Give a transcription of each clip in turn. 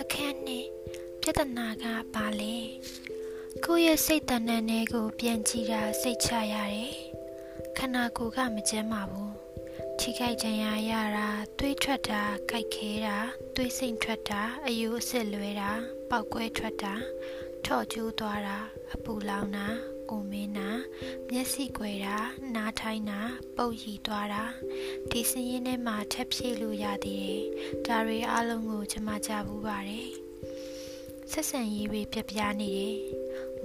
အခန်းနဲ့ပြဿနာကဘာလဲကိုယ့်ရဲ့စိတ်တဏ္ဍာနယ်ကိုပြန်ကြည့်တာစိတ်ချရတယ်ခန္ဓာကိုယ်ကမကျန်းမာဘူးထိခိုက်ကြံရရတာတွေးထွက်တာကြိုက်ခဲတာတွေးစိမ်ထွက်တာအယူအစ်လွဲတာပောက်ကွဲထွက်တာထော့ကျိုးသွားတာအပူလောင်တာ အိုမင်းတာမျက်စိကွယ်တာနားထိုင်းတာပုတ်ရီသွားတာဒီစင်းရင်းထဲမှာထပ်ဖြည့်လို့ရသေးတယ်ဒါတွေအလုံးကိုကျွန်မကြားဘူးပါတယ်ဆက်ဆံရေးတွေပြပြနေတယ်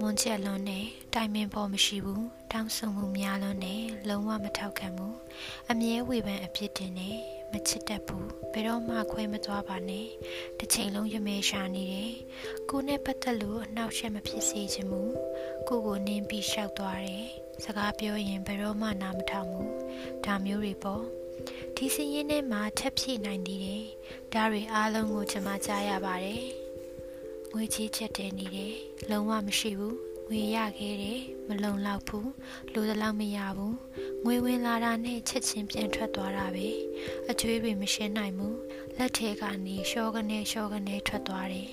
မွန်ချက်လွန်းနဲ့တိုင်ပင်ပေါ်မရှိဘူးတောင်းဆိုမှုများလွန်းနဲ့လုံးဝမထောက်ခံဘူးအမြဲဝေဖန်အပြစ်တင်နဲ့မချစ်တတ်ဘူး ဘယ်တော့မှခွဲမသွားပါနဲ့တစ်ချိန်လုံးရမဲရှာနေတယ်ကိုနဲ့ပတ်သက်လို့အနှောက်အယှက်မဖြစ်စေချင်ဘူးကိုကိုနင်းပြီးရှောက်သွားတယ်စကားပြောရင်ဘယ်တော့မှနားမထောင်ဘူးဒါမျိုးတွေပေါ့ဒီစင်ရင်ထဲမှာထပ်ဖြည့်နိုင်သေးတယ်ဒါတွေအားလုံးကိုကျွန်မကြားရပါတယ်ငွေချေးချက်တဲနေတယ်လုံးဝမရှိဘူးငွေရခဲ့တယ်မလုံလောက်ဘူးလိုသလောက်မရဘူး ငွေဝင်လာတာနဲ့ချက်ချင်းပြန်ထွက်သွားတာပဲအကျွေးတွေမရှင်းနိုင်ဘူးလက်ထဲကနေရှောကနေရှောကနေထွက်သွားတယ်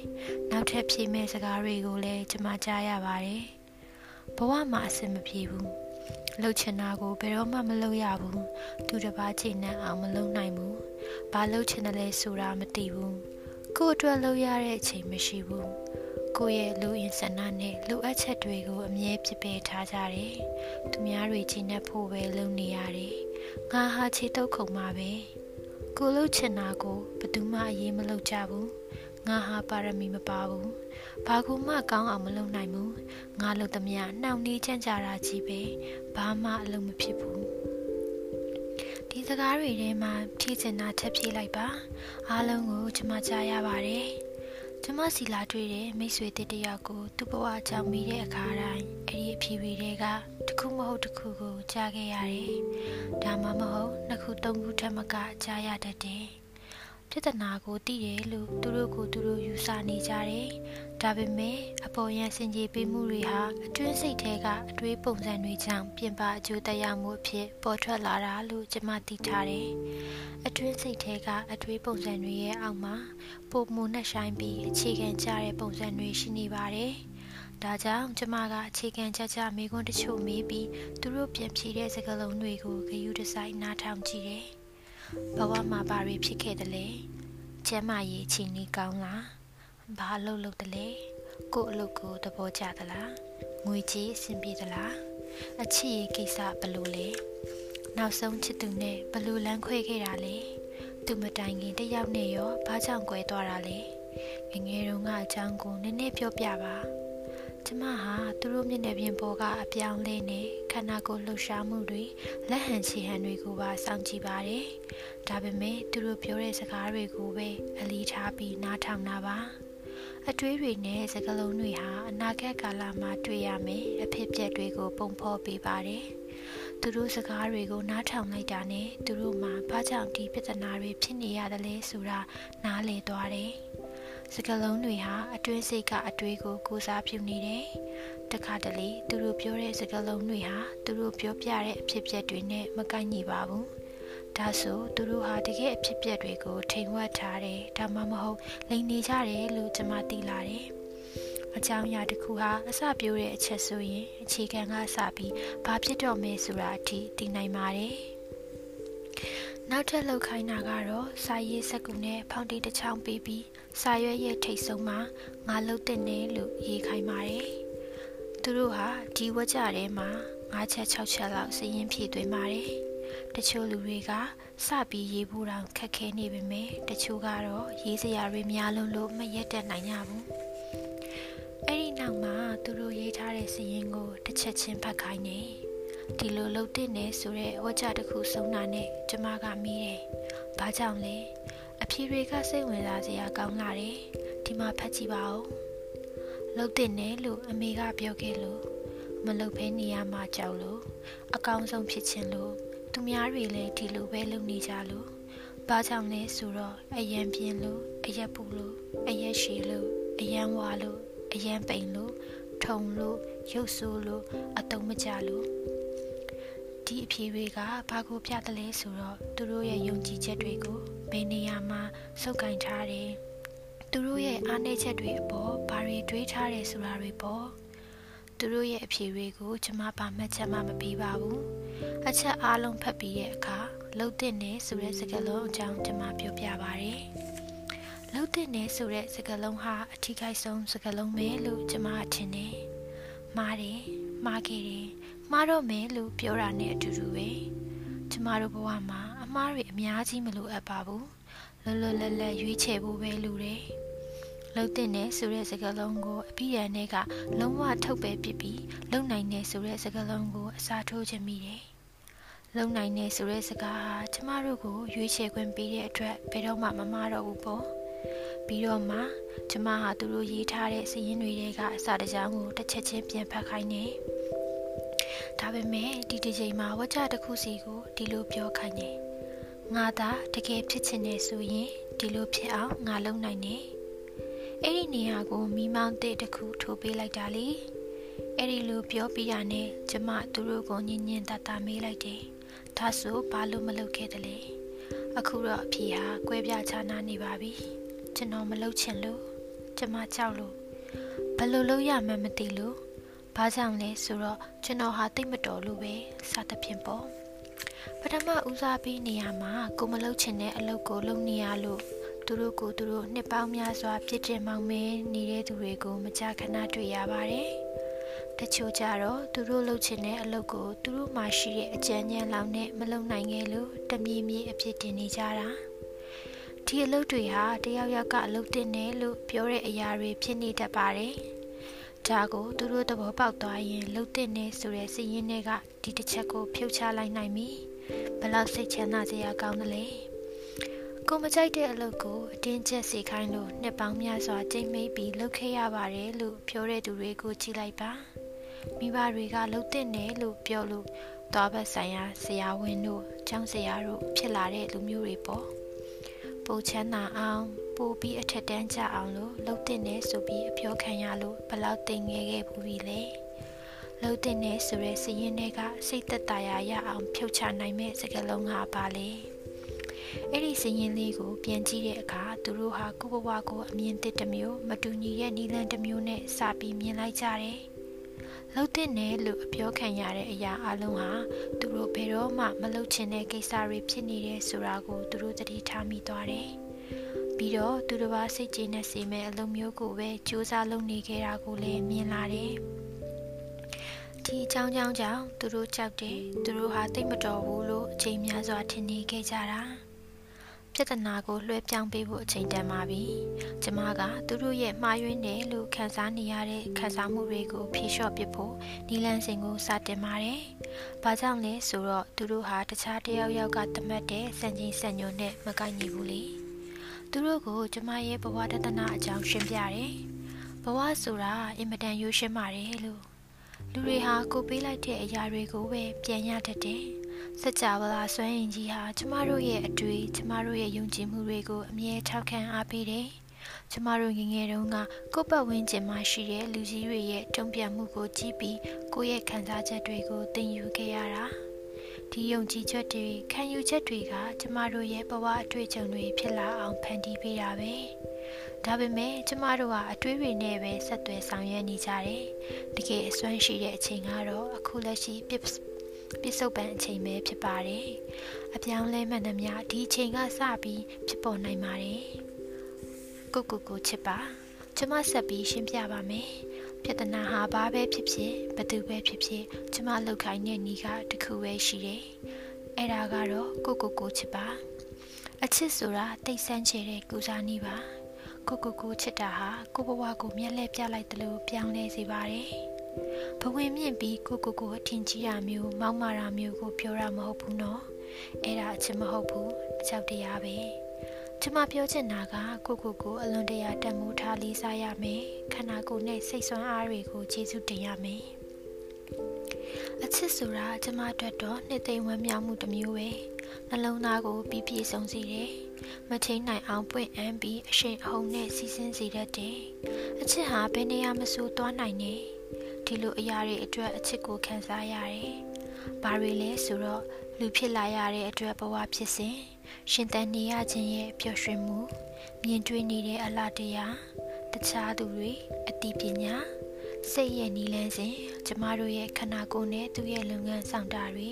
နောက်ထပ်ဖြည့်မဲ့စကားတွေကိုလည်းကျွန်မကြားရပါတယ်ဘဝမှာအဆင်မပြေဘူးလှုပ်ချင်တာကိုဘယ်တော့မှမလုပ်ရဘူးသူတစ်ပါးချိန်နဲ့အောင်မလုပ်နိုင်ဘူးဘာလှုပ်ချင်တယ်လဲဆိုတာမသိဘူးကို့အတွက်လုပ်ရတဲ့အချိန်မရှိဘူး ကိုယ့်ရဲ့လူအင်ဆန္ဒနဲ့လူအပ်ချက်တွေကိုအမြဲပြပယ်ထားကြတယ်သူများတွေချိန်နဲ့ဖို့ပဲလုပ်နေရတယ်ငါဟာခြေတုပ်ခုံမှာပဲကိုလှုပ်ချင်တာကိုဘယ်သူမှအရေးမလုပ်ကြဘူးငါဟာပါရမီမပါဘူးဘာကူမှကောင်းအောင်မလုပ်နိုင်ဘူးငါလုပ်သမျှနှောင့်နှေးကြံ့ကြတာကြီးပဲဘာမှအလုပ်မဖြစ်ဘူးဒီစကားတွေထဲမှာဖြည့်ချင်တာထပ်ဖြည့်လိုက်ပါအားလုံးကိုကျွန်မကြားရပါတယ် ကျွန်မစီလာတွေ့တဲ့မိတ်ဆွေတစ်တယောက်ကိုသူ့ဘဝအကြောင်းမိတဲ့အခါတိုင်းအဲ့ဒီအဖြေတွေကတစ်ခုမဟုတ်တစ်ခုကိုကြားခဲ့ရတယ်ဒါမှမဟုတ်နှစ်ခုသုံးခုထက်မကကြားရတတ်တယ်ပြဿနာကိုသိတယ်လို့သူတို့ကိုသူတို့ယူဆနေကြတယ်။ ဒါပေမဲ့အပေါ်ယံစင်ကြေပေးမှုတွေဟာအတွင်းစိတ်ထဲကအတွေးပုံစံတွေကြောင့်ပြင်ပအကျိုးတရားမှုအဖြစ်ပေါ်ထွက်လာတာလို့ကျွန်မသိထားတယ်။အတွင်းစိတ်ထဲကအတွေးပုံစံတွေရဲ့အောက်မှာပုံမှုနဲ့ဆိုင်ပြီးအခြေခံကြတဲ့ပုံစံတွေရှိနေပါတယ်။ဒါကြောင့်ကျမကအခြေခံကြကြမိကွန်းတချို့မေးပြီးသူတို့ပြန်ဖြေတဲ့စကားလုံးတွေကိုဂယုတစိုက်နားထောင်ကြည့်တယ်။ဘဝမှာဘာတွေဖြစ်ခဲ့တယ်လဲကျမ်းမာရေးချီနီးကောင်းလား ဘာအလုပ်လုပ်တယ်လဲကို့အလုပ်ကိုသဘောကျသလားငွေကြေးအဆင်ပြေသလားအချစ်ရေးကိစ္စဘလို့လဲနောက်ဆုံးချစ်သူနဲ့ဘလို့လမ်းခွဲခဲ့တာလဲသူမတိုင်ခင်တယောက်နဲ့ရောဘာကြောင့်꿰သွားတာလဲငငယ်တုန်းကအကြောင်းကိုနည်းနည်းပြောပြပါကျမဟာသူတို့မျက်နှာပြင်ပေါ်ကအပြောင်းလဲနဲ့ခန္ဓာကိုယ်လှုပ်ရှားမှုတွေလက်ဟန်ချီဟန်တွေကိုပါစောင့်ကြည့်ပါတယ်။ဒါပေမဲ့သူတို့ပြောတဲ့စကားတွေကိုပဲအလီထားပြီးနားထောင်တာပါ။ အတွေးတွေနဲ့စကားလုံးတွေဟာအနာဂတ်ကာလမှာတွေ့ရမယ်အဖြစ်အပျက်တွေကိုပုံဖော်ပေးပါတယ်။သူတို့စကားတွေကိုနားထောင်လိုက်တာနဲ့သူတို့မှာဘာကြောင့်ဒီပြဿနာတွေဖြစ်နေရတယ်လဲဆိုတာနားလည်သွားတယ်။စကလုံးတွေဟာအတွင်းစိတ်ကအတွေးကိုကိုစားပြုနေတယ်။တခါတလေသူတို့ပြောတဲ့စကလုံးတွေဟာသူတို့ပြောပြတဲ့အဖြစ်အပျက်တွေနဲ့မကိုက်ညီပါဘူး။ ဒါဆိုသူတို့ဟာတကယ်အဖြစ်အပျက်တွေကိုထိန်ဝှက်ထားတယ်ဒါမှမဟုတ်လိန်နေကြတယ်လို့ကျွန်မသိလာတယ်။အကြောင်းအရာတစ်ခုဟာအစပြိုးတဲ့အချက်ဆိုရင်အခြေခံကစပြီးဘာဖြစ်တော့မဲဆိုတာအထိသိနိုင်ပါတယ်။နောက်ထပ်လောက်ခိုင်းတာကတော့စာရေးစက်ကူနဲ့ဖောင်တီတစ်ချောင်းပေးပြီးစာရွက်ရဲ့ထိတ်ဆုံးမှာငါလှုပ်တဲ့နေလို့ရေးခိုင်းပါတယ်။သူတို့ဟာဒီဝကြထဲမှာ၅ချက်၆ချက်လောက်စည်ရင်ဖြည့်သွင်းပါတယ်။ တချို့လူတွေကစပြီးရေးဖို့တောင်ခက်ခဲနေပေမဲ့တချို့ကတော့ရေးစရာတွေများလုံးလို့မရက်တက်နိုင်ကြဘူး။အဲ့ဒီနောက်မှာသူတို့ရေးထားတဲ့စည်ရင်ကိုတစ်ချက်ချင်းဖတ်ခိုင်းနေ။ဒီလိုလှုပ်တဲ့နေဆိုတဲ့ဝကြတစ်ခုဆုံးတာနဲ့ကျမကမိတယ်။ဘာကြောင့်လဲ။အဖြေတွေကစိတ်ဝင်စားစရာကောင်းလာတယ်။ဒီမှာဖတ်ကြည့်ပါဦး။လှုပ်တဲ့နေလို့အမေကပြောခဲ့လို့မလှုပ်ဖဲနေရမှာကြောက်လို့အကောင်းဆုံးဖြစ်ခြင်းလို့ သူများတွေလည်းဒီလိုပဲလုပ်နေကြလို့ဘာကြောင့်လဲဆိုတော့အယံပြင်းလို့အရက်ပူလို့အရက်ရှည်လို့အယံဝါလို့အယံပိန်လို့ထုံလို့ရုပ်ဆိုးလို့အတုံးမကြလို့ဒီအဖြေတွေကဘာကိုပြတယ်လဲဆိုတော့သူတို့ရဲ့ယုံကြည်ချက်တွေကိုဘယ်နေရာမှာစုပ်ကင်ထားတယ်သူတို့ရဲ့အားနည်းချက်တွေအပေါ်ဘာတွေတွေးထားတယ်ဆိုတာတွေပေါ့သူတို့ရဲ့အဖြေတွေကိုကျွန်မပါမှတ်ချက်မှမပေးပါဘူး အချက်အားလုံးဖတ်ပြီးတဲ့အခါလှုပ်တဲ့နေဆိုတဲ့စကားလုံးအကြောင်းကျွန်မပြောပြပါမယ်လှုပ်တဲ့နေဆိုတဲ့စကားလုံးဟာအထီးကိုက်ဆုံးစကားလုံးပဲလို့ကျွန်မထင်တယ်မားတယ်မှားခဲ့တယ်မှားတော့မယ်လို့ပြောတာနဲ့အတူတူပဲကျမတို့ဘဝမှာအမှားတွေအများကြီးမလိုအပ်ပါဘူးလွတ်လွတ်လပ်လပ်ရွေးချယ်ဖို့ပဲလိုတယ်လှုပ်တဲ့နဲ့ဆိုတဲ့စကားလုံးကိုအပြည့်ရန်တွေကလုံးဝထုတ်ပဲပြစ်ပြီးလုံနိုင်တဲ့ဆိုတဲ့စကားလုံးကိုအစားထိုးခြင်းမိတယ် လုံနိုင်တဲ့ဆိုတဲ့စကားဟာကျမတို့ကိုရွေးချယ်ခွင့်ပေးတဲ့အတွက်ဘယ်တော့မှမမှားတော့ဘူးပေါ့ပြီးတော့မှကျမဟာသူတို့ရေးထားတဲ့စာရင်းတွေထဲကအစာတကြောင်ကိုတစ်ချက်ချင်းပြန်ဖတ်ခိုင်းနေဒါပေမဲ့ဒီတစ်ချိန်မှာဝကြတစ်ခုစီကိုဒီလိုပြောခိုင်းနေငါသာတကယ်ဖြစ်ချင်နေဆိုရင်ဒီလိုဖြစ်အောင်ငါလုပ်နိုင်နေအဲ့ဒီနေရာကိုမိမောင်းတဲ့တစ်ခုထိုးပေးလိုက်တာလေအဲ့ဒီလိုပြောပြရနဲ့ကျမသူတို့ကိုညင်ညင်တတမေးလိုက်တယ် ဒါဆိုဘာလို့မလုပ်ခဲ့တလဲအခုတော့အဖြေဟာကွဲပြားခြားနားနေပါပြီကျွန်တော်မလုပ်ချင်လို့ကျမကြောက်လို့ဘယ်လိုလုပ်ရမှန်းမသိလို့ဘာကြောင့်လဲဆိုတော့ကျွန်တော်ဟာတိတ်မတော်လို့ပဲစသဖြင့်ပေါ့ပထမဦးစားပေးနေရမှာကိုမလုပ်ချင်တဲ့အလုပ်ကိုလုပ်နေရလို့သူတို့ကိုသူတို့နှစ်ပေါင်းများစွာပြစ်တင်မောင်းမဲနေတဲ့သူတွေကိုမကြာခဏတွေ့ရပါတယ် တချို့ကြတော့သူတို့လုပ်ချင်တဲ့အလုပ်ကိုသူတို့မှရှိတဲ့အကြံဉာဏ်လောက်နဲ့မလုပ်နိုင်ခဲ့လို့တပြေးပြေးအဖြစ်တင်နေကြတာဒီအလုပ်တွေဟာတယောက်ယောက်ကအလုပ်တင်တယ်လို့ပြောတဲ့အရာတွေဖြစ်နေတတ်ပါတယ်ဒါကိုသူတို့သဘောပေါက်သွားရင်လှုပ်တဲ့နေဆိုတဲ့စီးရင်တွေကဒီတစ်ချက်ကိုဖြုတ်ချလိုက်နိုင်ပြီဘလောက်စိတ်ချမ်းသာစရာကောင်းသလဲကိုမကြိုက်တဲ့အလုပ်ကိုအတင်းကျပ်စေခိုင်းလို့နှစ်ပေါင်းများစွာကြိတ်မိတ်ပြီးလုပ်ခဲ့ရပါတယ်လို့ပြောတဲ့သူတွေကိုကြည့်လိုက်ပါ မိဘတွေကလှုပ်တဲ့နေလို့ပြောလို့သွားဘက်ဆိုင်ရာဆရာဝန်တို့ကျောင်းဆရာတို့ဖြစ်လာတဲ့လူမျိုးတွေပေါ့ပိုချမ်းသာအောင်ပိုပြီးအထက်တန်းကြအောင်လို့လှုပ်တင်နေဆိုပြီးအပြောခံရလို့ဘလောက်တင်ငယ်ခဲ့ဘူးပြီလေလှုပ်တင်နေဆိုရဲစရင်တွေကစိတ်သက်သာရရအောင်ဖြုတ်ချနိုင်မဲ့စကားလုံးဟာပါလေအဲ့ဒီစရင်လေးကိုပြန်ကြည့်တဲ့အခါသူတို့ဟာကိုဘဝကိုအမြင်သစ်တစ်မျိုးမတူညီတဲ့နီလန်တစ်မျိုးနဲ့စပြီးမြင်လိုက်ကြတယ် လှုပ်တဲ့နယ်လို့အပြောခံရတဲ့အရာအလုံးဟာသူတို့ဘယ်တော့မှမလှုပ်ချင်တဲ့ကိစ္စတွေဖြစ်နေတယ်ဆိုတာကိုသူတို့သတိထားမိသွားတယ်။ပြီးတော့သူတို့ဘာစိတ်ကျေနပ်စေမဲ့အလုံးမျိုးကိုပဲစူးစမ်းလုပ်နေခဲ့တာကိုလည်းမြင်လာတယ်။ဒီအကြောင်းကြောင့်ကြောင့်သူတို့ကြောက်တယ်သူတို့ဟာတိတ်မတော်ဘူးလို့အချိန်များစွာထင်နေခဲ့ကြတာ။ ပြဿနာကိုလွှဲပြောင်းပေးဖို့အချိန်တန်ပါပြီ။ကျမကသူတို့ရဲ့မှားယွင်းတယ်လို့ခံစားနေရတဲ့ခံစားမှုတွေကိုဖြေလျှော့ပစ်ဖို့နီလန်းစင်ကိုစတင်ပါတယ်။ဘာကြောင့်လဲဆိုတော့သူတို့ဟာတခြားတယောက်ယောက်ကတမတ်တဲ့စံချင်းစံညွန်နဲ့မကိုက်ညီဘူးလေ။သူတို့ကိုကျမရဲ့ဘဝတဒနာအကြောင်းရှင်းပြတယ်။ဘဝဆိုတာအင်မတန်ရိုးရှင်းပါတယ်လို့လူတွေဟာကိုပေးလိုက်တဲ့အရာတွေကိုပဲပြန်ရတတ်တယ်။ စကြဝဠာစွမ်းအင်ကြီးဟာကျမတို့ရဲ့အတွေ့ကျမတို့ရဲ့ယုံကြည်မှုတွေကိုအမြဲထောက်ခံအားပေးတယ်။ကျမတို့ငငယ်တုန်းကကိုယ့်ပတ်ဝန်းကျင်မှာရှိတဲ့လူကြီးတွေရဲ့တုံ့ပြန်မှုကိုကြည့်ပြီးကိုယ့်ရဲ့ခံစားချက်တွေကိုသင်ယူခဲ့ရတာ။ဒီယုံကြည်ချက်တွေခံယူချက်တွေကကျမတို့ရဲ့ဘဝအတွေ့အကြုံတွေဖြစ်လာအောင်ဖန်တီးပေးတာပဲ။ဒါပေမဲ့ကျမတို့ဟာအတွေးတွေနဲ့ပဲဆက်သွယ်ဆောင်ရွက်နေကြတယ်။တကယ်အစွမ်းရှိတဲ့အချိန်ကတော့အခုလက်ရှိ ပြပြစ္ဆုတ်ပံအချိန်ပဲဖြစ်ပါတယ်။အပြောင်းလဲမှန်သမျှဒီအချိန်ကစပြီးဖြစ်ပေါ်နိုင်ပါတယ်။ကိုကိုကိုချစ်ပါကျမဆက်ပြီးရှင်းပြပါမယ်။ပြဿနာဟာဘာပဲဖြစ်ဖြစ်ဘသူပဲဖြစ်ဖြစ်ကျမလောက်ခိုင်းတဲ့ညီကတခုပဲရှိတယ်။အဲ့ဒါကတော့ကိုကိုကိုချစ်ပါအချစ်ဆိုတာတိတ်ဆန်းချေတဲ့ကုစားနည်းပါကိုကိုကိုချစ်တာဟာကိုဘဝကိုမျက်လှည့်ပြလိုက်တယ်လို့ပြောင်းလဲစေပါတယ်။ ဘဝင်မြင့်ပြီးကိုကိုကိုအထင်ကြီးတာမျိုးမောက်မာတာမျိုးကိုပြောတာမဟုတ်ဘူးနော်အဲ့ဒါအချစ်မဟုတ်ဘူးအချောက်တရားပဲကျမပြောချင်တာကကိုကိုကိုအလွန်တရာတန်မိုးထားလေးစားရမယ်ခန္ဓာကိုယ်နဲ့စိတ်ဆွမ်းအားတွေကိုကျေစုတင်ရမယ်အချစ်ဆိုတာကျမအတွက်တော့နှစ်သိမ့်ဝမ်းမြောက်မှုတစ်မျိုးပဲနှလုံးသားကိုပြည့်ပြည့်စုံစေတယ်မချိန်နိုင်အောင်ပွင့်အမ်းပြီးအရှိန်အဟုန်နဲ့စီးဆင်းစေတတ်တယ်အချစ်ဟာဘယ်နေရာမဆိုသွားနိုင်နေ ဒီလိုအရာတွေအတွက်အချစ်ကိုခံစားရတယ်ဘာတွေလဲဆိုတော့လူဖြစ်လာရတဲ့အတွက်ဘဝဖြစ်စဉ်ရှင်သန်နေရခြင်းရဲ့ပျော်ရွှင်မှုမြင်တွေ့နေတဲ့အလားတရားတခြားသူတွေအတိပညာစိတ်ရဲ့နီလန်းစဉ်ကျမတို့ရဲ့ခန္ဓာကိုယ်နဲ့သူ့ရဲ့လုပ်ငန်းဆောင်တာတွေ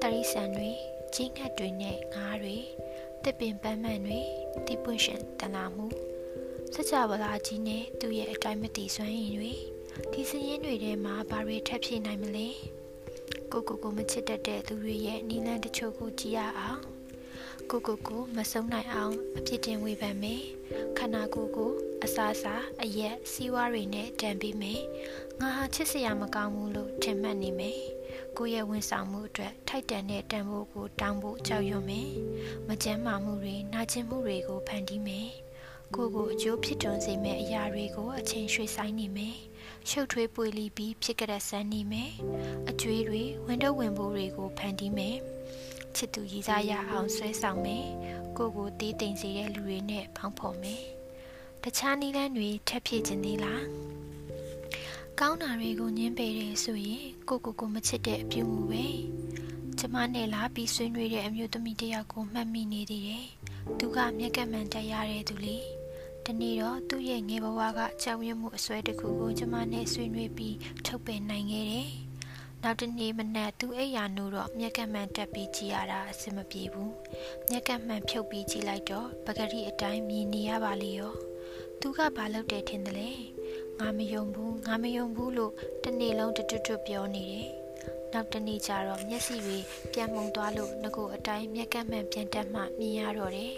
တရိษံတွေကြီးငတ်တွေနဲ့ငါးတွေတစ်ပင်ပန်းမှန်တွေတိပွင့်ရှင်တနာမှုစကြဝဠာကြီးနဲ့သူ့ရဲ့အတိုင်းမတည်စွမ်းရည်တွေ ဒီစရင်တွေထဲမှာဘာတွေထပ်ဖြည့်နိုင်မလဲကိုကိုကိုမချစ်တတ်တဲ့သူတွေရဲ့နီလန်းတချို့ကိုကြည့်ရအောင်ကိုကိုကိုမဆုံးနိုင်အောင်အပြစ်တင်ဝေဖန်မယ်ခန္ဓာကိုယ်ကိုအစာစာအရက်စီးဝါးတွေနဲ့တန်ပြီးမယ်ငါဟာချစ်စရာမကောင်းဘူးလို့ထင်မှတ်နေမယ်ကိုယ့်ရဲ့ဝန်ဆောင်မှုအတွက်ထိုက်တန်တဲ့တန်ဖိုးကိုတောင်းဖို့ကြောက်ရွံ့မယ်မကြမ်းမာမှုတွေနာကျင်မှုတွေကိုဖန်တီးမယ်ကိုကိုအကျိုးဖြစ်တွန်းစေမယ့်အရာတွေကိုအချိန်ရွှေ့ဆိုင်နေမယ် ရှုပ်ထွေးပွေလီပြီးဖြစ်ကြတဲ့ဆန်းနေမယ်အကျွေးတွေဝင်တော့ဝင်ဖို့တွေကိုဖန်တီးမယ်ချစ်သူရည်စားရအောင်ဆွဲဆောင်မယ်ကိုကိုတီးတိမ်စေတဲ့လူတွေနဲ့ပေါင်းဖော်မယ်တခြားနည်းလမ်းတွေထပ်ဖြည့်ခြင်းသေးလားကောင်းတာတွေကိုညှင်းပယ်တယ်ဆိုရင်ကိုကိုကိုမချစ်တဲ့အပြုမှုပဲကျမနဲ့လာပြီးဆွေးနွေးတဲ့အမျိုးသမီးတယောက်ကိုမှတ်မိနေသေးတယ်သူကမျက်ကမှန်တက်ရတဲ့သူလေ တနေ့တော့သူ့ရဲ့ငယ်ဘဝကကြောက်ရွံ့မှုအစွဲတစ်ခုကိုကျမနဲ့ဆွေးနွေးပြီးထုတ်ပယ်နိုင်ခဲ့တယ်နောက်တနေ့မနက်သူအိယာနိုးတော့မျက်ကမှန်တက်ပြီးကြည်ရတာအဆင်မပြေဘူးမျက်ကမှန်ဖြုတ်ပြီးကြည်လိုက်တော့ပဂရီအတိုင်းမြင်နေရပါလေရောသူကဘာလုပ်တယ်ထင်တယ်လဲငါမယုံဘူးငါမယုံဘူးလို့တနေ့လုံးတွတ်တွတ်ပြောနေတယ်နောက်တနေ့ကျတော့မျက်စိတွေပြန်မှုန်သွားလို့ငကိုအတိုင်းမျက်ကမှန်ပြန်တက်မှမြင်ရတော့တယ်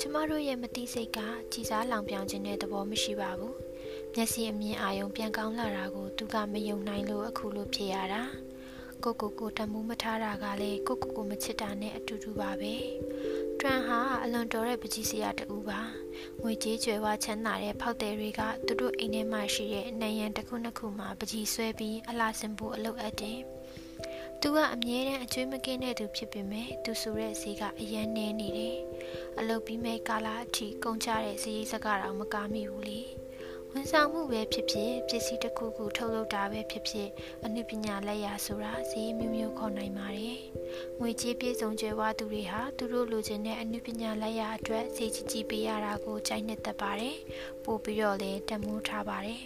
ကျမတို့ရဲ့မတိစိတ်ကကြည်စားလောင်ပြောင်ခြင်းတဲ့သဘောမရှိပါဘူးမျက်စိအမြင်အာရုံပြန်ကောင်းလာတာကိုသူကမယုံနိုင်လို့အခုလိုဖြစ်ရတာကိုကိုကိုတမှုမထားတာကလည်းကိုကိုကိုမချစ်တာနဲ့အတူတူပါပဲ။တွန်ဟာအလွန်တော်တဲ့ပကြီးစရာတူပါ။ငွေကြေးကျွယ်ဝချမ်းသာတဲ့ဖောက်သည်တွေကသူတို့အိမ်ထဲမှာရှိတဲ့နယံတစ်ခုနှစ်ခုမှာပကြီးဆွဲပြီးအလားစင်ဖို့အလုပ်အပ်တယ်။ သူကအမြဲတမ်းအကျွေးမကင်းတဲ့သူဖြစ်ပေမဲ့သူဆိုတဲ့ဈေးကအရန်နေနေတယ်။အလုပ်ပြီးမဲ့ကာလာအထိ ကုန်ကြတဲ့ဈေးစကားတော့မကားမိဘူးလေ။ဝန်ဆောင်မှုပဲဖြစ်ဖြစ် ပစ္စည်းတစ်ခုခု ထုတ်လုပ်တာပဲဖြစ်ဖြစ် အနုပညာလက်ရာဆိုတာ ဈေးမျိုးမျိုး ခေါ်နိုင်ပါတယ်။ငွေကြေးပြည့်စုံကြွယ်ဝသူတွေဟာ သူတို့လိုချင်တဲ့အနုပညာလက်ရာအတွက် ဈေးကြီးကြီးပေးရတာကို ကြိုက်နှစ်သက်ပါတယ်။ပို့ပြီးတော့လည်းတမိုးထားပါတယ်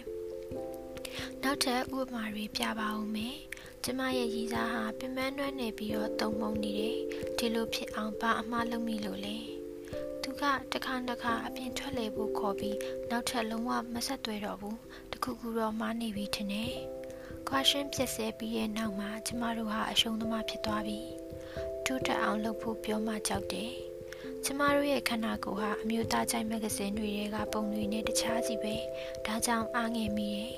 ။နောက်ထပ် ဥပမာတွေ ပြပါဦးမယ်။ ကျမရဲ့ရည်စားဟာပင်ပန်းနှွမ်းနေပြီးတော့တုံမုံနေတယ်။ဒီလိုဖြစ်အောင်ဘာအမှားလုပ်မိလို့လဲ။သူကတခါတခါအပြင်ထွက်လေဖို့ခေါ်ပြီးနောက်ထပ်လုံးဝမဆက်သွဲတော့ဘူးတခုခုတော့မားနေပြီထင်တယ်ခွာရှင်းပြက်ဆဲပြီးရဲ့နောက်မှာကျမတို့ဟာအရှုံးသမားဖြစ်သွားပြီတိုးတက်အောင်လုပ်ဖို့ပြောမှကြောက်တယ်ကျမတို့ရဲ့ခန္ဓာကိုယ်ဟာအမျိုးသားကြိုက်မဂ္ဂဇင်းတွေကပုံတွေနဲ့တခြားစီပဲဒါကြောင့်အားငယ်မိတယ်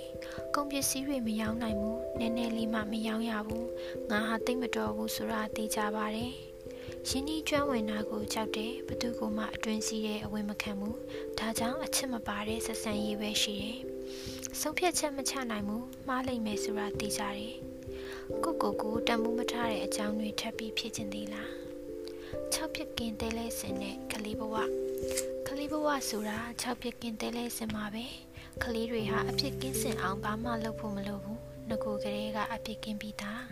ကုန်ပစ္စည်းတွေမရောင်းနိုင်ဘူးနည်းနည်းလေးမှမရောင်းရဘူးငါဟာသိမတော်ဘူးဆိုတာသိကြပါတယ်ရင်းနှီးကျွမ်းဝင်တာကိုကြောက်တယ်ဘသူကမှအတွင်းစီးတဲ့အဝင်မခံဘူးဒါကြောင့်အချစ်မပါတဲ့ဆက်ဆံရေးပဲရှိတယ်ဆုံးဖြတ်ချက်မချနိုင်ဘူးမှားလိမ့်မယ်ဆိုတာသိကြတယ်ကိုကိုကိုတမှုမထားတဲ့အကြောင်းတွေထပ်ပြီးဖြစ်ချင်သေးလား၆ပြက်ကင်တဲလဲစင်တဲ့ကလေးဘဝကလေးဘဝဆိုတာ၆ပြက်ကင်တဲလဲစင်မှာပဲ ကလေးတွေဟာအဖြစ်ကင်းစင်အောင်ဘာမှလုပ်ဖို့မလိုဘူးငကိုကလေးကအပြစ်ကင်းပြီးသား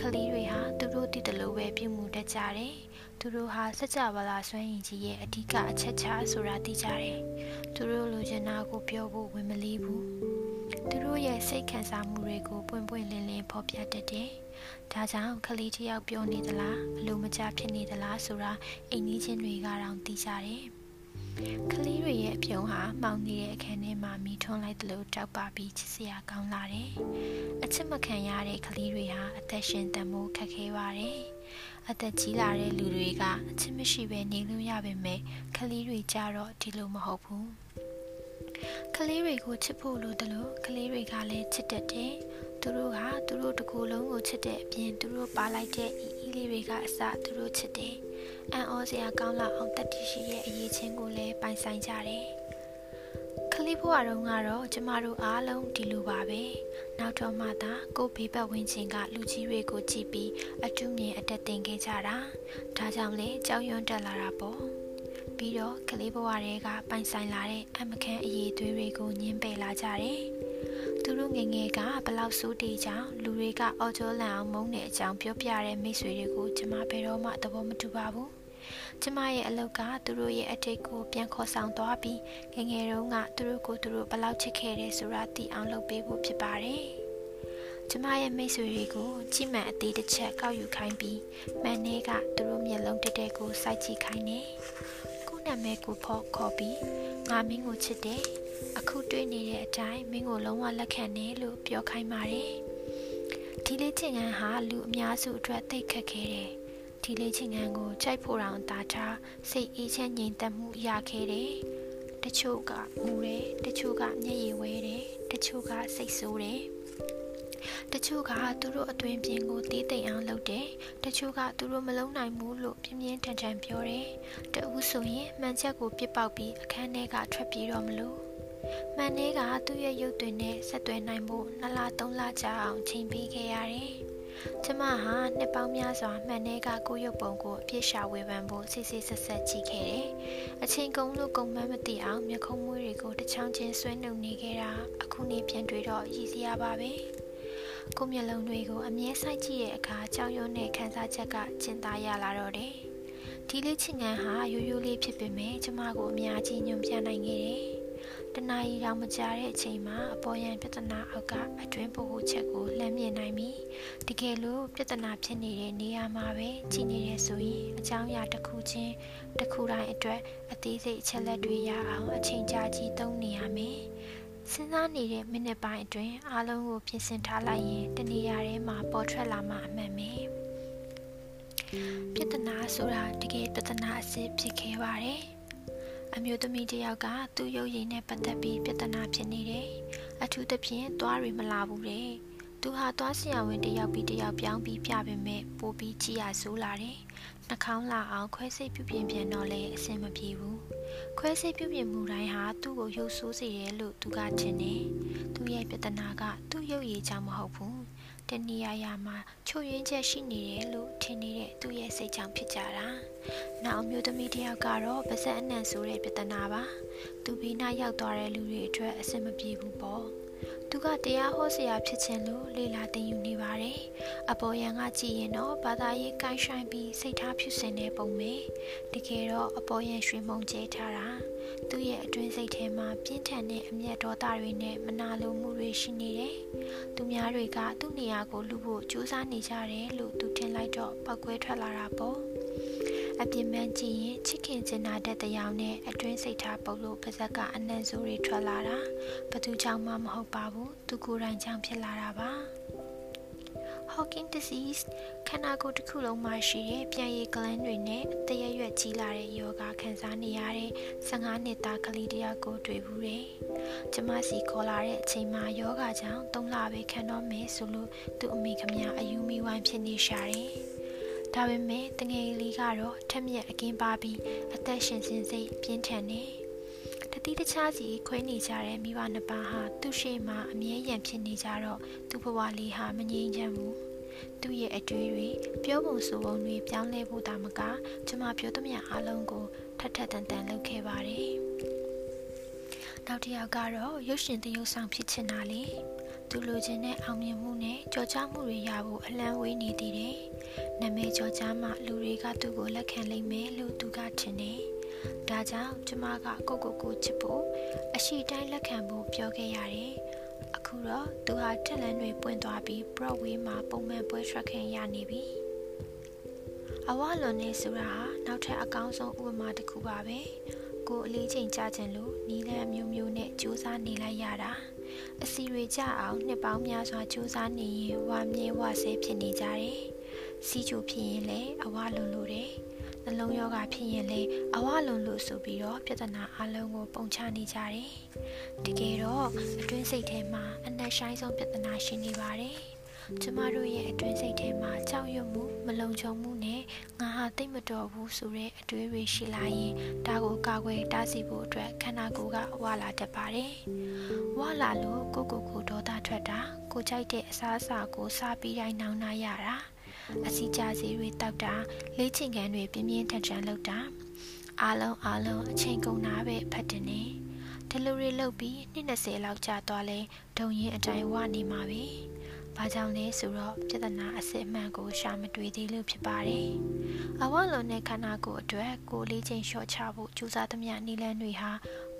ကလေးတွေဟာသူတို့တည်တယ်လို့ပဲပြုမှုတတ်ကြတယ်သူတို့ဟာစကြဝဠာစွမ်းရည်ကြီးရဲ့အဓိကအချက်ချဆိုတာသိကြတယ်သူတို့လိုချင်တာကိုပြောဖို့ဝင်မလေးဘူးသူတို့ရဲ့စိတ်ခံစားမှုတွေကိုပွင့်ပွင့်လင်းလင်းဖော်ပြတတ်တယ်ဒါကြောင့်ကလေးတယောက်ပြောနေသလားအလိုမကျဖြစ်နေသလားဆိုတာအိမ်နီးချင်းတွေကတောင်သိကြတယ် ကလေးတွေရဲ့အပြုံးဟာမှောင်နေတဲ့အခန်းထဲမှာမိထွန်းလိုက်သလိုတောက်ပါပြီးချစ်စရာကောင်းလာတယ်။အချစ်မခံရတဲ့ကလေးတွေဟာအသက်ရှင်တန်ဖိုးခက်ခဲပါတယ်။အသက်ကြီးလာတဲ့လူတွေကအချစ်မရှိဘဲနေလို့ရပေမဲ့ကလေးတွေကြတော့ဒီလိုမဟုတ်ဘူး။ကလေးတွေကိုချစ်ဖို့လိုတယ်လို့ကလေးတွေကလည်းချစ်တတ်တယ်။သူတို့ကသူတို့တကူလုံးကိုချစ်တဲ့အပြင်သူတို့ပါလိုက်တဲ့အီအီလေးတွေကအစသူတို့ချစ်တယ်။ အံ့ဩစရာကောင်းလောက်အောင်တတိရှိရဲ့အရေးချင်းကိုလည်းပိုင်ဆိုင်ကြတယ်။ခလေးဘဝတုန်းကတော့ကျမတို့အားလုံးဒီလိုပါပဲ။နောက်တော့မှသာကိုဘေးဘက်ဝင်းချင်းကလူကြီးတွေကိုကြည့်ပြီးအတူမြင်အတက်တင်ခဲ့ကြတာ။ဒါကြောင့်လေကြောက်ရွံ့တက်လာတာပေါ့။ပြီးတော့ကလေးဘဝတွေကပိုင်ဆိုင်လာတဲ့အမခန်းအရေးသွေးတွေကိုညှင်းပယ်လာကြတယ်။ သူတို့ငငယ်ကဘလောက်ဆိုးတေးကြောင်လူတွေကအော်ဂျိုလန်အောင်မုန်းတဲ့အကြောင်းပြောပြတဲ့မိတ်ဆွေတွေကိုကျမဘယ်တော့မှသဘောမတူပါဘူးကျမရဲ့အလုပ်ကသူတို့ရဲ့အတိတ်ကိုပြန်ခေါ်ဆောင်သွားပြီးငငယ်တုန်းကသူတို့ကိုသူတို့ဘလောက်ချစ်ခဲ့တယ်ဆိုတာသိအောင်လုပ်ပေးဖို့ဖြစ်ပါတယ်ကျမရဲ့မိတ်ဆွေတွေကိုကြည်မှန်အသေးတစ်ချက်ကောက်ယူခိုင်းပြီးမန်နေကသူတို့မျက်လုံးတက်တက်ကိုစိုက်ကြည့်ခိုင်းတယ်။ကိုနာမည်ကိုဖော်ခေါ်ပြီးငါမင်းကိုချစ်တယ်။ အခုတွေ့နေတဲ့အတိုင်းမင်းကိုလုံးဝလက်ခံတယ်လို့ပြောခိုင်းပါတယ်။ဒီလေးချင်ငန်းဟာလူအများစုအတွက်သိခက်ခဲတယ်။ဒီလေးချင်ငန်းကိုကြိုက်ဖို့တောင်တာထားစိတ်အေးချမ်းငြိမ်သက်မှုရခဲ့တယ်။တချို့ကမူတယ်တချို့ကမျက်ရည်ဝဲတယ်တချို့ကစိတ်ဆိုးတယ်။တချို့ကသူတို့အတွင်ပြင်ကိုတီးတိမ်အောင်လုပ်တယ်တချို့ကသူတို့မလုံးနိုင်ဘူးလို့ပြင်းပြင်းထန်ထန်ပြောတယ်တဦးဆိုရင်မှန်ချက်ကိုပြစ်ပေါက်ပြီးအခန်းထဲကထွက်ပြေးတော့မလို့ မန်နေကသူ့ရဲ့ရုပ်သွင်းနဲ့ဆက်သွယ်နိုင်ဖို့နှစ်လသုံးလကြာအောင်ချိန်ပေးခဲ့ရတယ်ကျမဟာနှစ်ပေါင်းများစွာမှန်နေကကိုရုပ်ပုံကိုအပြည့်ရှာဝေဖန်ဖို့စစ်စစ်ဆက်ဆက်ကြည့်ခဲ့တယ်။အချိန်ကုန်လို့ကုန်မှန်းမသိအောင်မျက်ခုံးမွေးတွေကိုတစ်ချောင်းချင်းဆွဲနှုတ်နေခဲ့တာအခုနေပြန်တွေ့တော့ရည်စရာပါပဲ။ကိုမျက်လုံးတွေကိုအမြဲစိုက်ကြည့်တဲ့အခါကြောင်ရုံနဲ့ခန်းစားချက်ကကျင်သားရလာတော့တယ်။ဒီလေးချင်ငန်းဟာရိုးရိုးလေးဖြစ်ပေမဲ့ကျမကိုအများကြီးညွန်ပြနိုင်ခဲ့တယ်။ တနာရီတောင်မကြာတဲ့အချိန်မှာအပေါ်ယံပြဿနာအောက်ကအတွင်းပို့ဖို့ချက်ကိုလှမ်းမြင်နိုင်ပြီ။တကယ်လို့ပြဿနာဖြစ်နေတဲ့နေရာမှာပဲကြည်နေရဆိုရင်အကြောင်းအရာတစ်ခုချင်းတစ်ခုတိုင်းအတွက်အသေးစိတ်အချက်လက်တွေရအောင်အချိန်ကြာကြီးသုံးနေရမယ်။စဉ်းစားနေတဲ့မိနစ်ပိုင်းအတွင်းအားလုံးကိုပြင်ဆင်ထားလိုက်ရင်တနေရာထဲမှာပေါ်ထွက်လာမှအမှန်ပဲပြဿနာဆိုတာတကယ်ပြဿနာအစစ်ဖြစ်ခဲ့ပါတယ် အမျိုးသမီးတစ်ယောက်ကသူ့ရုပ်ရည်နဲ့ပတ်သက်ပြီးပြဿနာဖြစ်နေတယ်အထူးသဖြင့်သွားရီမလာဘူးတဲ့သူဟာသွားဆရာဝန်တယောက်ပြီးတယောက်ပြောင်းပြီးပြပေမဲ့ပိုပြီးကြည်ရဆိုးလာတယ်နှာခေါင်းလာအောင်ခွဲစိတ်ပြုပြင်ပြန်တော့လည်းအဆင်မပြေဘူးခွဲစိတ်ပြုပြင်မှုတိုင်းဟာသူ့ကိုရုပ်ဆိုးစေတယ်လို့သူကထင်တယ်သူ့ရဲ့ပြဿနာကသူ့ရုပ်ရည်ကြောင့်မဟုတ်ဘူး တနည်းအားဖြင့်မှာချို့ယွင်းချက်ရှိနေတယ်လို့ထင်နေတဲ့သူ့ရဲ့စိတ်ကြောင့်ဖြစ်ကြတာနောက်မျိုးသမီးတစ်ယောက်ကတော့ပါဇက်အနံ့ဆိုတဲ့ပြဿနာပါသူဘေးနားရောက်သွားတဲ့လူတွေအတွက်အဆင်မပြေဘူးပေါ့သူကတရားဟောဆရာဖြစ်ခြင်းလို့လေလာသင်ယူနေပါတယ်။အပေါ်ယံကကြည်ရင်တော့ဘာသာရေးကိုင်းဆိုင်ပြီးစိတ်ထားဖြစ်စင်တဲ့ပုံပဲ။တကယ်တော့အပေါ်ယံရွှေမုံကျဲထားတာ။ သူ့ရဲ့အတွင်းစိတ်ထဲမှာပြင်းထန်တဲ့အမျက်ဒေါသတွေနဲ့မနာလိုမှုတွေရှိနေတယ်။သူများတွေကသူ့နေရာကိုလူဖို့ကြိုးစားနေကြတယ်လို့သူထင်လိုက်တော့ပောက်ကွဲထွက်လာတာပေါ့။အပြင်းပန်းကြည့်ရင်ချစ်ခင်ကျင်နာတဲ့တရားနဲ့အတွင်းစိတ်ထားပုတ်လို့ပါဇက်ကအနံ့ဆိုးတွေထွက်လာတာဘသူကြောင့်မှမဟုတ်ပါဘူးသူကိုယ်တိုင်ကြောင့်ဖြစ်လာတာပါ Hawking disease ခန္ဓာကိုယ်တစ်ခုလုံးမှာရှိတဲ့ပြန်ရည်ဂလန်းတွေနဲ့အသက်ရရွက်ကြီးလာတဲ့ယောဂခံစားနေရတဲ့15နှစ်သားကလေးတယောက်ကိုတွေ့ဘူးတယ်။ကျမစီခေါ်လာတဲ့အချိန်မှာယောဂကြောင့်3လပဲခံတော့မယ်ဆိုလို့သူ့အမိခမအယူမီဝိုင်းဖြစ်နေရှာတယ်။ဒါပေမဲ့တငယ်လေးကတော့ထက်မြက်အကင်းပါပြီးအသက်ရှင်စင်စိတ်ပြင်းထန်နေတ တိတခြားစီခွဲနေကြတဲ့မိဘနှစ်ပါးဟာသူ့ရှေ့မှာအမြဲရန်ဖြစ်နေကြတော့သူ့ဘဝလေးဟာမငြိမ်ချမ်းဘူးသူ့ရဲ့အတွေ့တွေပြောပုံဆိုပုံတွေပြောင်းလဲဖို့တာမကကျမပြောသမျှအားလုံးကိုထပ်ထပ်တန်တန်လုပ်ခဲ့ပါတယ်နောက်တစ်ယောက်ကတော့ရုပ်ရှင်သရုပ်ဆောင်ဖြစ်ချင်တာလေသူလိုချင်တဲ့အောင်မြင်မှုနဲ့ကြော်ကြားမှုတွေရဖို့အလံဝေးနေသေးတယ်။နာမည်ကြော်ကြားမှလူတွေကသူ့ကိုလက်ခံလိမ့်မယ်လို့သူကထင်တယ်။ ဒါကြောင့်ကျမကကိုကိုကိုချစ်ဖို့အရှိတိုင်းလက်ခံဖို့ပြောခဲ့ရတယ်။အခုတော့သူဟာတက်လန်တွေပွင့်သွားပြီး Broadway မှာပုံမှန်ပွဲထွက်ခင်ရနေပြီ။အဝလွန်နေဆိုတာဟာနောက်ထပ်အကောင်းဆုံးဥပမာတစ်ခုပါပဲ။ကိုအလေးချိန်ကြခြင်းလို့နီးလန်းမျိုးမျိုးနဲ့စူးစမ်းနေလိုက်ရတာ။အစီတွေကြအောင်နှစ်ပေါင်းများစွာကြိုးစားနေရင်ဝါမြဲဝါဆဲဖြစ်နေကြတယ်။စီးချိုဖြစ်ရင်လည်းအဝလွန်လို့တယ်။ နှလုံးယောဂဖြစ်ရင်လည်းအဝလွန်လို့ဆိုပြီးတော့ပြဿနာအလုံးကိုပုံချနေကြတယ်။တကယ်တော့အတွင်းစိတ်ထဲမှာအနက်ရှိုင်းဆုံးပြဿနာရှိနေပါတယ်။ကျမတို့ရဲ့အတွင်းစိတ်ထဲမှာကြောက်ရွံ့မှုမလုံခြုံမှုနဲ့ငါဟာသိမတော်ဘူးဆိုတဲ့အတွေးတွေရှိလာရင်ဒါကိုကာကွယ်တားဆီးဖို့အတွက်ခန္ဓာကိုယ်ကဝါလာတတ်ပါတယ်။ဝါလာလို့ကိုကိုကိုဒေါသထွက်တာကိုကြိုက်တဲ့အစားအစာကိုစားပြီးတိုင်းနောင်နာရတာ အစီကြစီတွေတောက်တာလေးချင်ကန်တွေပြင်းပြင်းထန်ထန်လုပ်တာအားလုံးအားလုံးအချိန်ကုန်တာပဲဖတ်တယ်နေတဒလူရီလုတ်ပြီးနှစ်20လောက်ကြာသွားလဲဒုံရင်အတိုင်းဝနေမှာပဲ။ဘာကြောင့်လဲဆိုတော့ပြဿနာအစစ်အမှန်ကိုရှာမတွေ့သေးလို့ဖြစ်ပါတယ်။အဝလုံးနဲ့ခန္ဓာကိုယ်အတွက်ကိုလေးချိန်လျှော့ချဖို့ကြိုးစားသမျှနည်းလမ်းတွေဟာ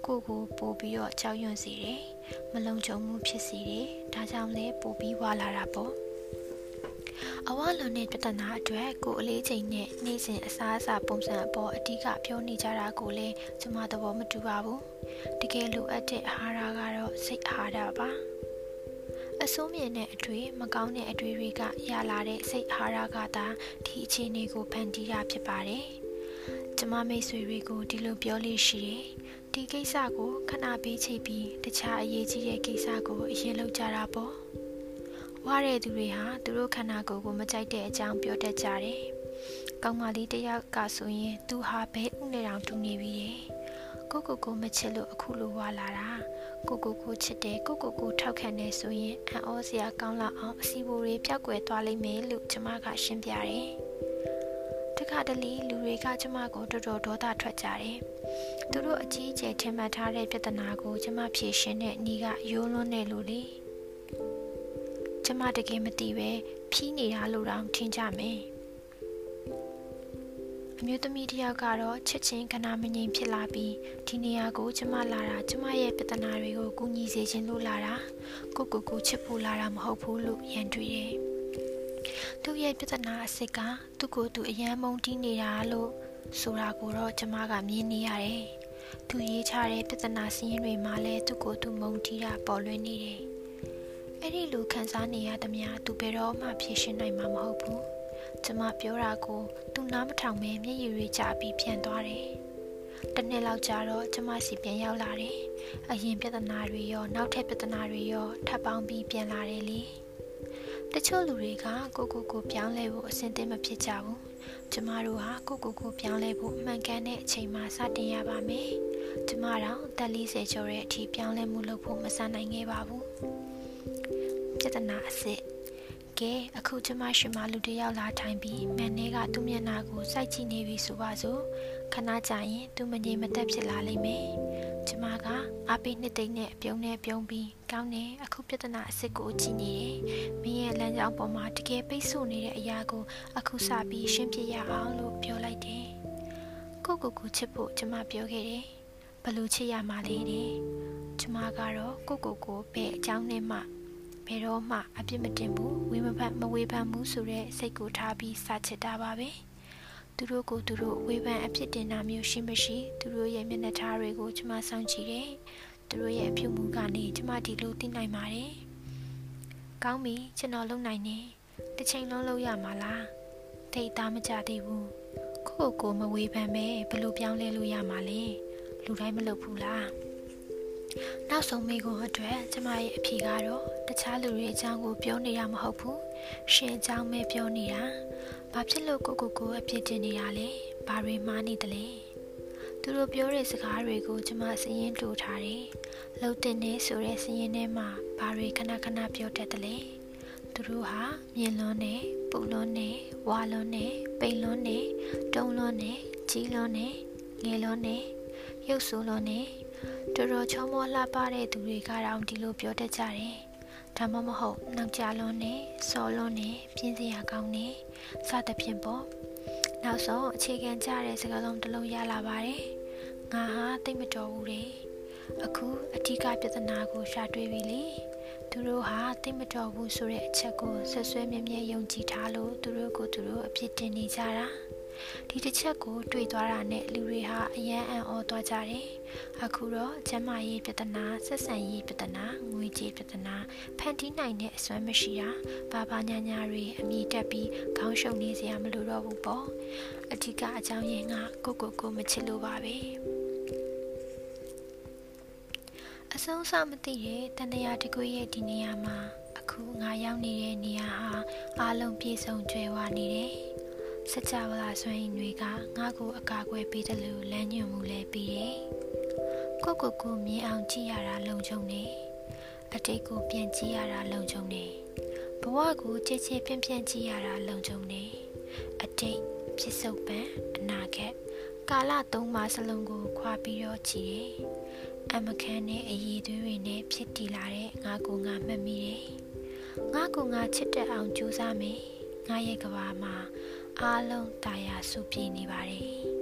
ကိုကိုပို့ပြီးတော့ကြောက်ရွံ့စေတယ်။မလုံခြုံမှုဖြစ်စေတယ်။ဒါကြောင့်လဲပို့ပြီးဝါလာတာပေါ့။ အဝလွန်တဲ့ပြဿနာအတွက်ကိုအလေးချိန်နဲ့နေ့စဉ်အစားအစာပုံစံအပေါ်အဓိကပြောနေကြတာကိုလည်းကျမသဘောမတူပါဘူးတကယ်လိုအပ်တဲ့အာဟာရကတော့စိတ်အာဟာရပါအစိုးမြင်တဲ့အတွေ့မကောင်းတဲ့အတွေ့တွေကရလာတဲ့စိတ်အာဟာရကသာဒီအခြေအနေကိုဖန်တီးတာဖြစ်ပါတယ်ကျမမိတ်ဆွေတွေကိုဒီလိုပြောလို့ရှိတယ်ဒီကိစ္စကိုခဏပေးချိတ်ပြီးတခြားအရေးကြီးတဲ့ကိစ္စကိုအရင်လုပ်ကြတာပေါ့ ဝါတဲ့သူတွေဟာသူတို့ခန္ဓာကိုယ်ကိုမကြိုက်တဲ့အကြောင်းပြောတတ်ကြတယ်။ကောင်းမလေးတယောက်ကဆိုရင်သူဟာဘဲဥနဲ့တောင်တူနေပြီရဲ့။ကိုကိုကိုမချစ်လို့အခုလိုဝါလာတာ။ကိုကိုကိုချစ်တယ်ကိုကိုကိုထောက်ခံနေဆိုရင်အံ့ဩစရာကောင်းလာအောင်အစီအပိုတွေပျောက်ကွယ်သွားလိမ့်မယ်လို့ကျမကရှင်းပြတယ်။တခါတလေလူတွေကကျမကိုတော်တော်ဒေါသထွက်ကြတယ်။သူတို့အကြီးအကျယ်ထင်မှတ်ထားတဲ့ပြဿနာကိုကျမဖြေရှင်းတဲ့ဤကရိုးလွန်းနေလို့လေ။ ကျမတကယ်မသိပဲဖြီးနေတာလို့တောင်ထင်ကြမယ်အမျိုးသမီးတယောက်ကတော့ချစ်ချင်းကနာမငြိမ်ဖြစ်လာပြီးဒီနေရာကိုကျမလာတာကျမရဲ့ပြဿနာတွေကိုကူညီစေခြင်းလို့လာတာကိုကိုကိုချစ်ဖို့လာတာမဟုတ်ဘူးလို့ရန်တွေ့တယ်သူ့ရဲ့ပြဿနာအစ်စ်ကသူ့ကိုယ်သူအယမ်းမုန်းတီးနေတာလို့ဆိုတာကိုတော့ကျမကမြင်နေရတယ်သူရေးချတဲ့ပြဿနာစင်းတွေမှာလည်းသူ့ကိုယ်သူမုန်းတီးတာပေါ်လွင်နေတယ် အဲ့ဒီလိုခံစားနေရသမျှသူဘယ်တော့မှဖြေရှင်းနိုင်မှာမဟုတ်ဘူးကျမပြောတာကိုသူနားမထောင်ပဲမျက်ရည်တွေကျပြီးပြန်သွားတယ်တနေ့လောက်ကြာတော့ကျမစီပြန်ရောက်လာတယ်အရင်ပြဿနာတွေရောနောက်ထပ်ပြဿနာတွေရောထပ်ပေါင်းပြီးပြန်လာတယ်လေတချို့လူတွေကကိုကိုကိုပြောင်းလဲဖို့အဆင်သင့်မဖြစ်ကြဘူးကျမတို့ဟာကိုကိုကိုပြောင်းလဲဖို့မှန်ကန်တဲ့အချိန်မှစတင်ရပါမယ်ကျမတို့တက်40ကျော်တဲ့အထိပြောင်းလဲမှုလုပ်ဖို့မစနိုင်ခဲ့ပါဘူး ပြဿနာအစ်စ်ကဲအခုကျမရှိမှလူတယောက်လာထိုင်ပြီးမန်နေကသူ့မျက်နှာကိုစိုက်ကြည့်နေပြီဆိုပါစို့ခဏကြာရင်သူမငြိမ်မသက်ဖြစ်လာလိမ့်မယ်ကျမကအားပေးနှစ်သိမ့်နဲ့ပြုံးနဲ့ပြုံးပြီးကောင်းတယ်အခုပြဿနာအစ်စ်ကိုကြည့်နေတယ်မင်းရဲ့လမ်းကြောင်းပေါ်မှာတကယ်ပိတ်ဆို့နေတဲ့အရာကိုအခုစပြီးရှင်းပြရအောင်လို့ပြောလိုက်တယ်ကိုကိုကိုချစ်ဖို့ကျမပြောခဲ့တယ်ဘလို့ချစ်ရမှာလဲတဲ့ကျမကတော့ကိုကိုကိုပဲအကြောင်းနဲ့မှ ဘယ်တော့မှအပြစ်မတင်ဘူးဝေမဖတ်မဝေဖန်ဘူးဆိုတဲ့စိတ်ကိုထားပြီးစာချစ်တာပါပဲသူတို့ကိုသူတို့ဝေဖန်အပြစ်တင်တာမျိုးရှိမရှိသူတို့ရဲ့မျက်နှာထားတွေကိုကျမစောင့်ကြည့်တယ်သူတို့ရဲ့အပြုမှုကနေကျမဒီလိုသိနိုင်ပါတယ်ကောင်းပြီကျွန်တော်လုံနိုင်နေတစ်ချိန်လုံးလုပ်ရမှာလားထိတ်သားမကြသေးဘူးကိုကိုကိုမဝေဖန်ပဲဘယ်လိုပြောင်းလဲလို့ရမှာလဲလူတိုင်းမလုပ်ဘူးလား နောက်ဆုံးမိကိုအတွက်ကျမရဲ့အဖြေကတော့တခြားလူတွေအကြောင်းကိုပြောနေတာမဟုတ်ဘူးရှင်အကြောင်းပဲပြောနေတာဘာဖြစ်လို့ကိုကိုကိုအပြစ်တင်နေတာလဲဘာတွေမှားနေတယ်လဲသူတို့ပြောတဲ့စကားတွေကိုကျမစည်ရင်တူထားတယ်လှုပ်တင်နေဆိုတဲ့စည်ရင်ထဲမှာဘာတွေခဏခဏပြောတတ်တယ်လဲသူတို့ဟာမြင်လွန်းနေပူလွန်းနေဝါလွန်းနေပိန်လွန်းနေတုံလွန်းနေကြီးလွန်းနေငယ်လွန်းနေရုပ်ဆိုးလွန်းနေ တော်တော်ချောမောလှပတဲ့သူတွေကတော့ဒီလိုပြောတတ်ကြတယ်။ဒါမှမဟုတ်နောက်ကြလွန်းနဲ့စောလွန်းနဲ့ပြင်းစရာကောင်းနဲ့စသဖြင့်ပေါ့။နောက်ဆုံးအခြေခံကြတဲ့စကားလုံးတစ်လုံးရလာပါတယ်။ငါဟာတိတ်မတော်ဘူးလေ။အခုအထူးကပြဿနာကိုရှာတွေ့ပြီလေ။သူတို့ဟာတိတ်မတော်ဘူးဆိုတဲ့အချက်ကိုဆွဆွဲမြဲမြဲယုံကြည်ထားလို့သူတို့ကိုသူတို့အပြစ်တင်နေကြတာ။ ဒီတစ်ချက်ကိုတွေ့သွားတာနဲ့လူတွေဟာအယံအံ့ဩသွားကြတယ်အခုတော့ကျမရေးပြဿနာဆက်ဆံရေးပြဿနာငွေကြေးပြဿနာဖန်တီးနိုင်တဲ့အစွမ်းမရှိတာဘာဘာညာညာတွေအမိတက်ပြီးခေါင်းရှုပ်နေစရာမလိုတော့ဘူးပေါ့အဓိကအကြောင်းရင်းကကိုကိုကိုမချစ်လို့ပါပဲအဆုံးစမသိတဲ့တန်တရာတကွေရဲ့ဒီနေရာမှာအခုငါရောက်နေတဲ့နေရာဟာအားလုံးပြည့်စုံကြွယ်ဝနေတယ် ။စကြဝဠာဆွမ်းရင်တွေကငါ့ကိုအကာအကွယ်ပေးတယ်လို့လမ်းညွှန်မှုလည်းပေးတယ်။ကိုကိုကိုမြင်အောင်ကြည့်ရတာလုံခြုံတယ်။အတိတ်ကိုပြန်ကြည့်ရတာလုံခြုံတယ်။ဘဝကိုချစ်ချစ်ပြန့်ပြန့်ကြည့်ရတာလုံခြုံတယ်။အတိတ်ဖြစ်စုံပန်အနာဂတ်ကာလသုံးပါးစလုံးကိုခွာပြီးတော့ကြည့်တယ်။အမခန်းနဲ့အည်သွေးတွေနဲ့ဖြစ်တည်လာတဲ့ငါကိုငါမှတ်မိတယ်။ငါကိုငါချစ်တဲ့အောင်ကြိုးစားမယ်။ငါရဲ့ကဘာမှာ အားလုံးတာယာစုပြည့်နေပါတယ်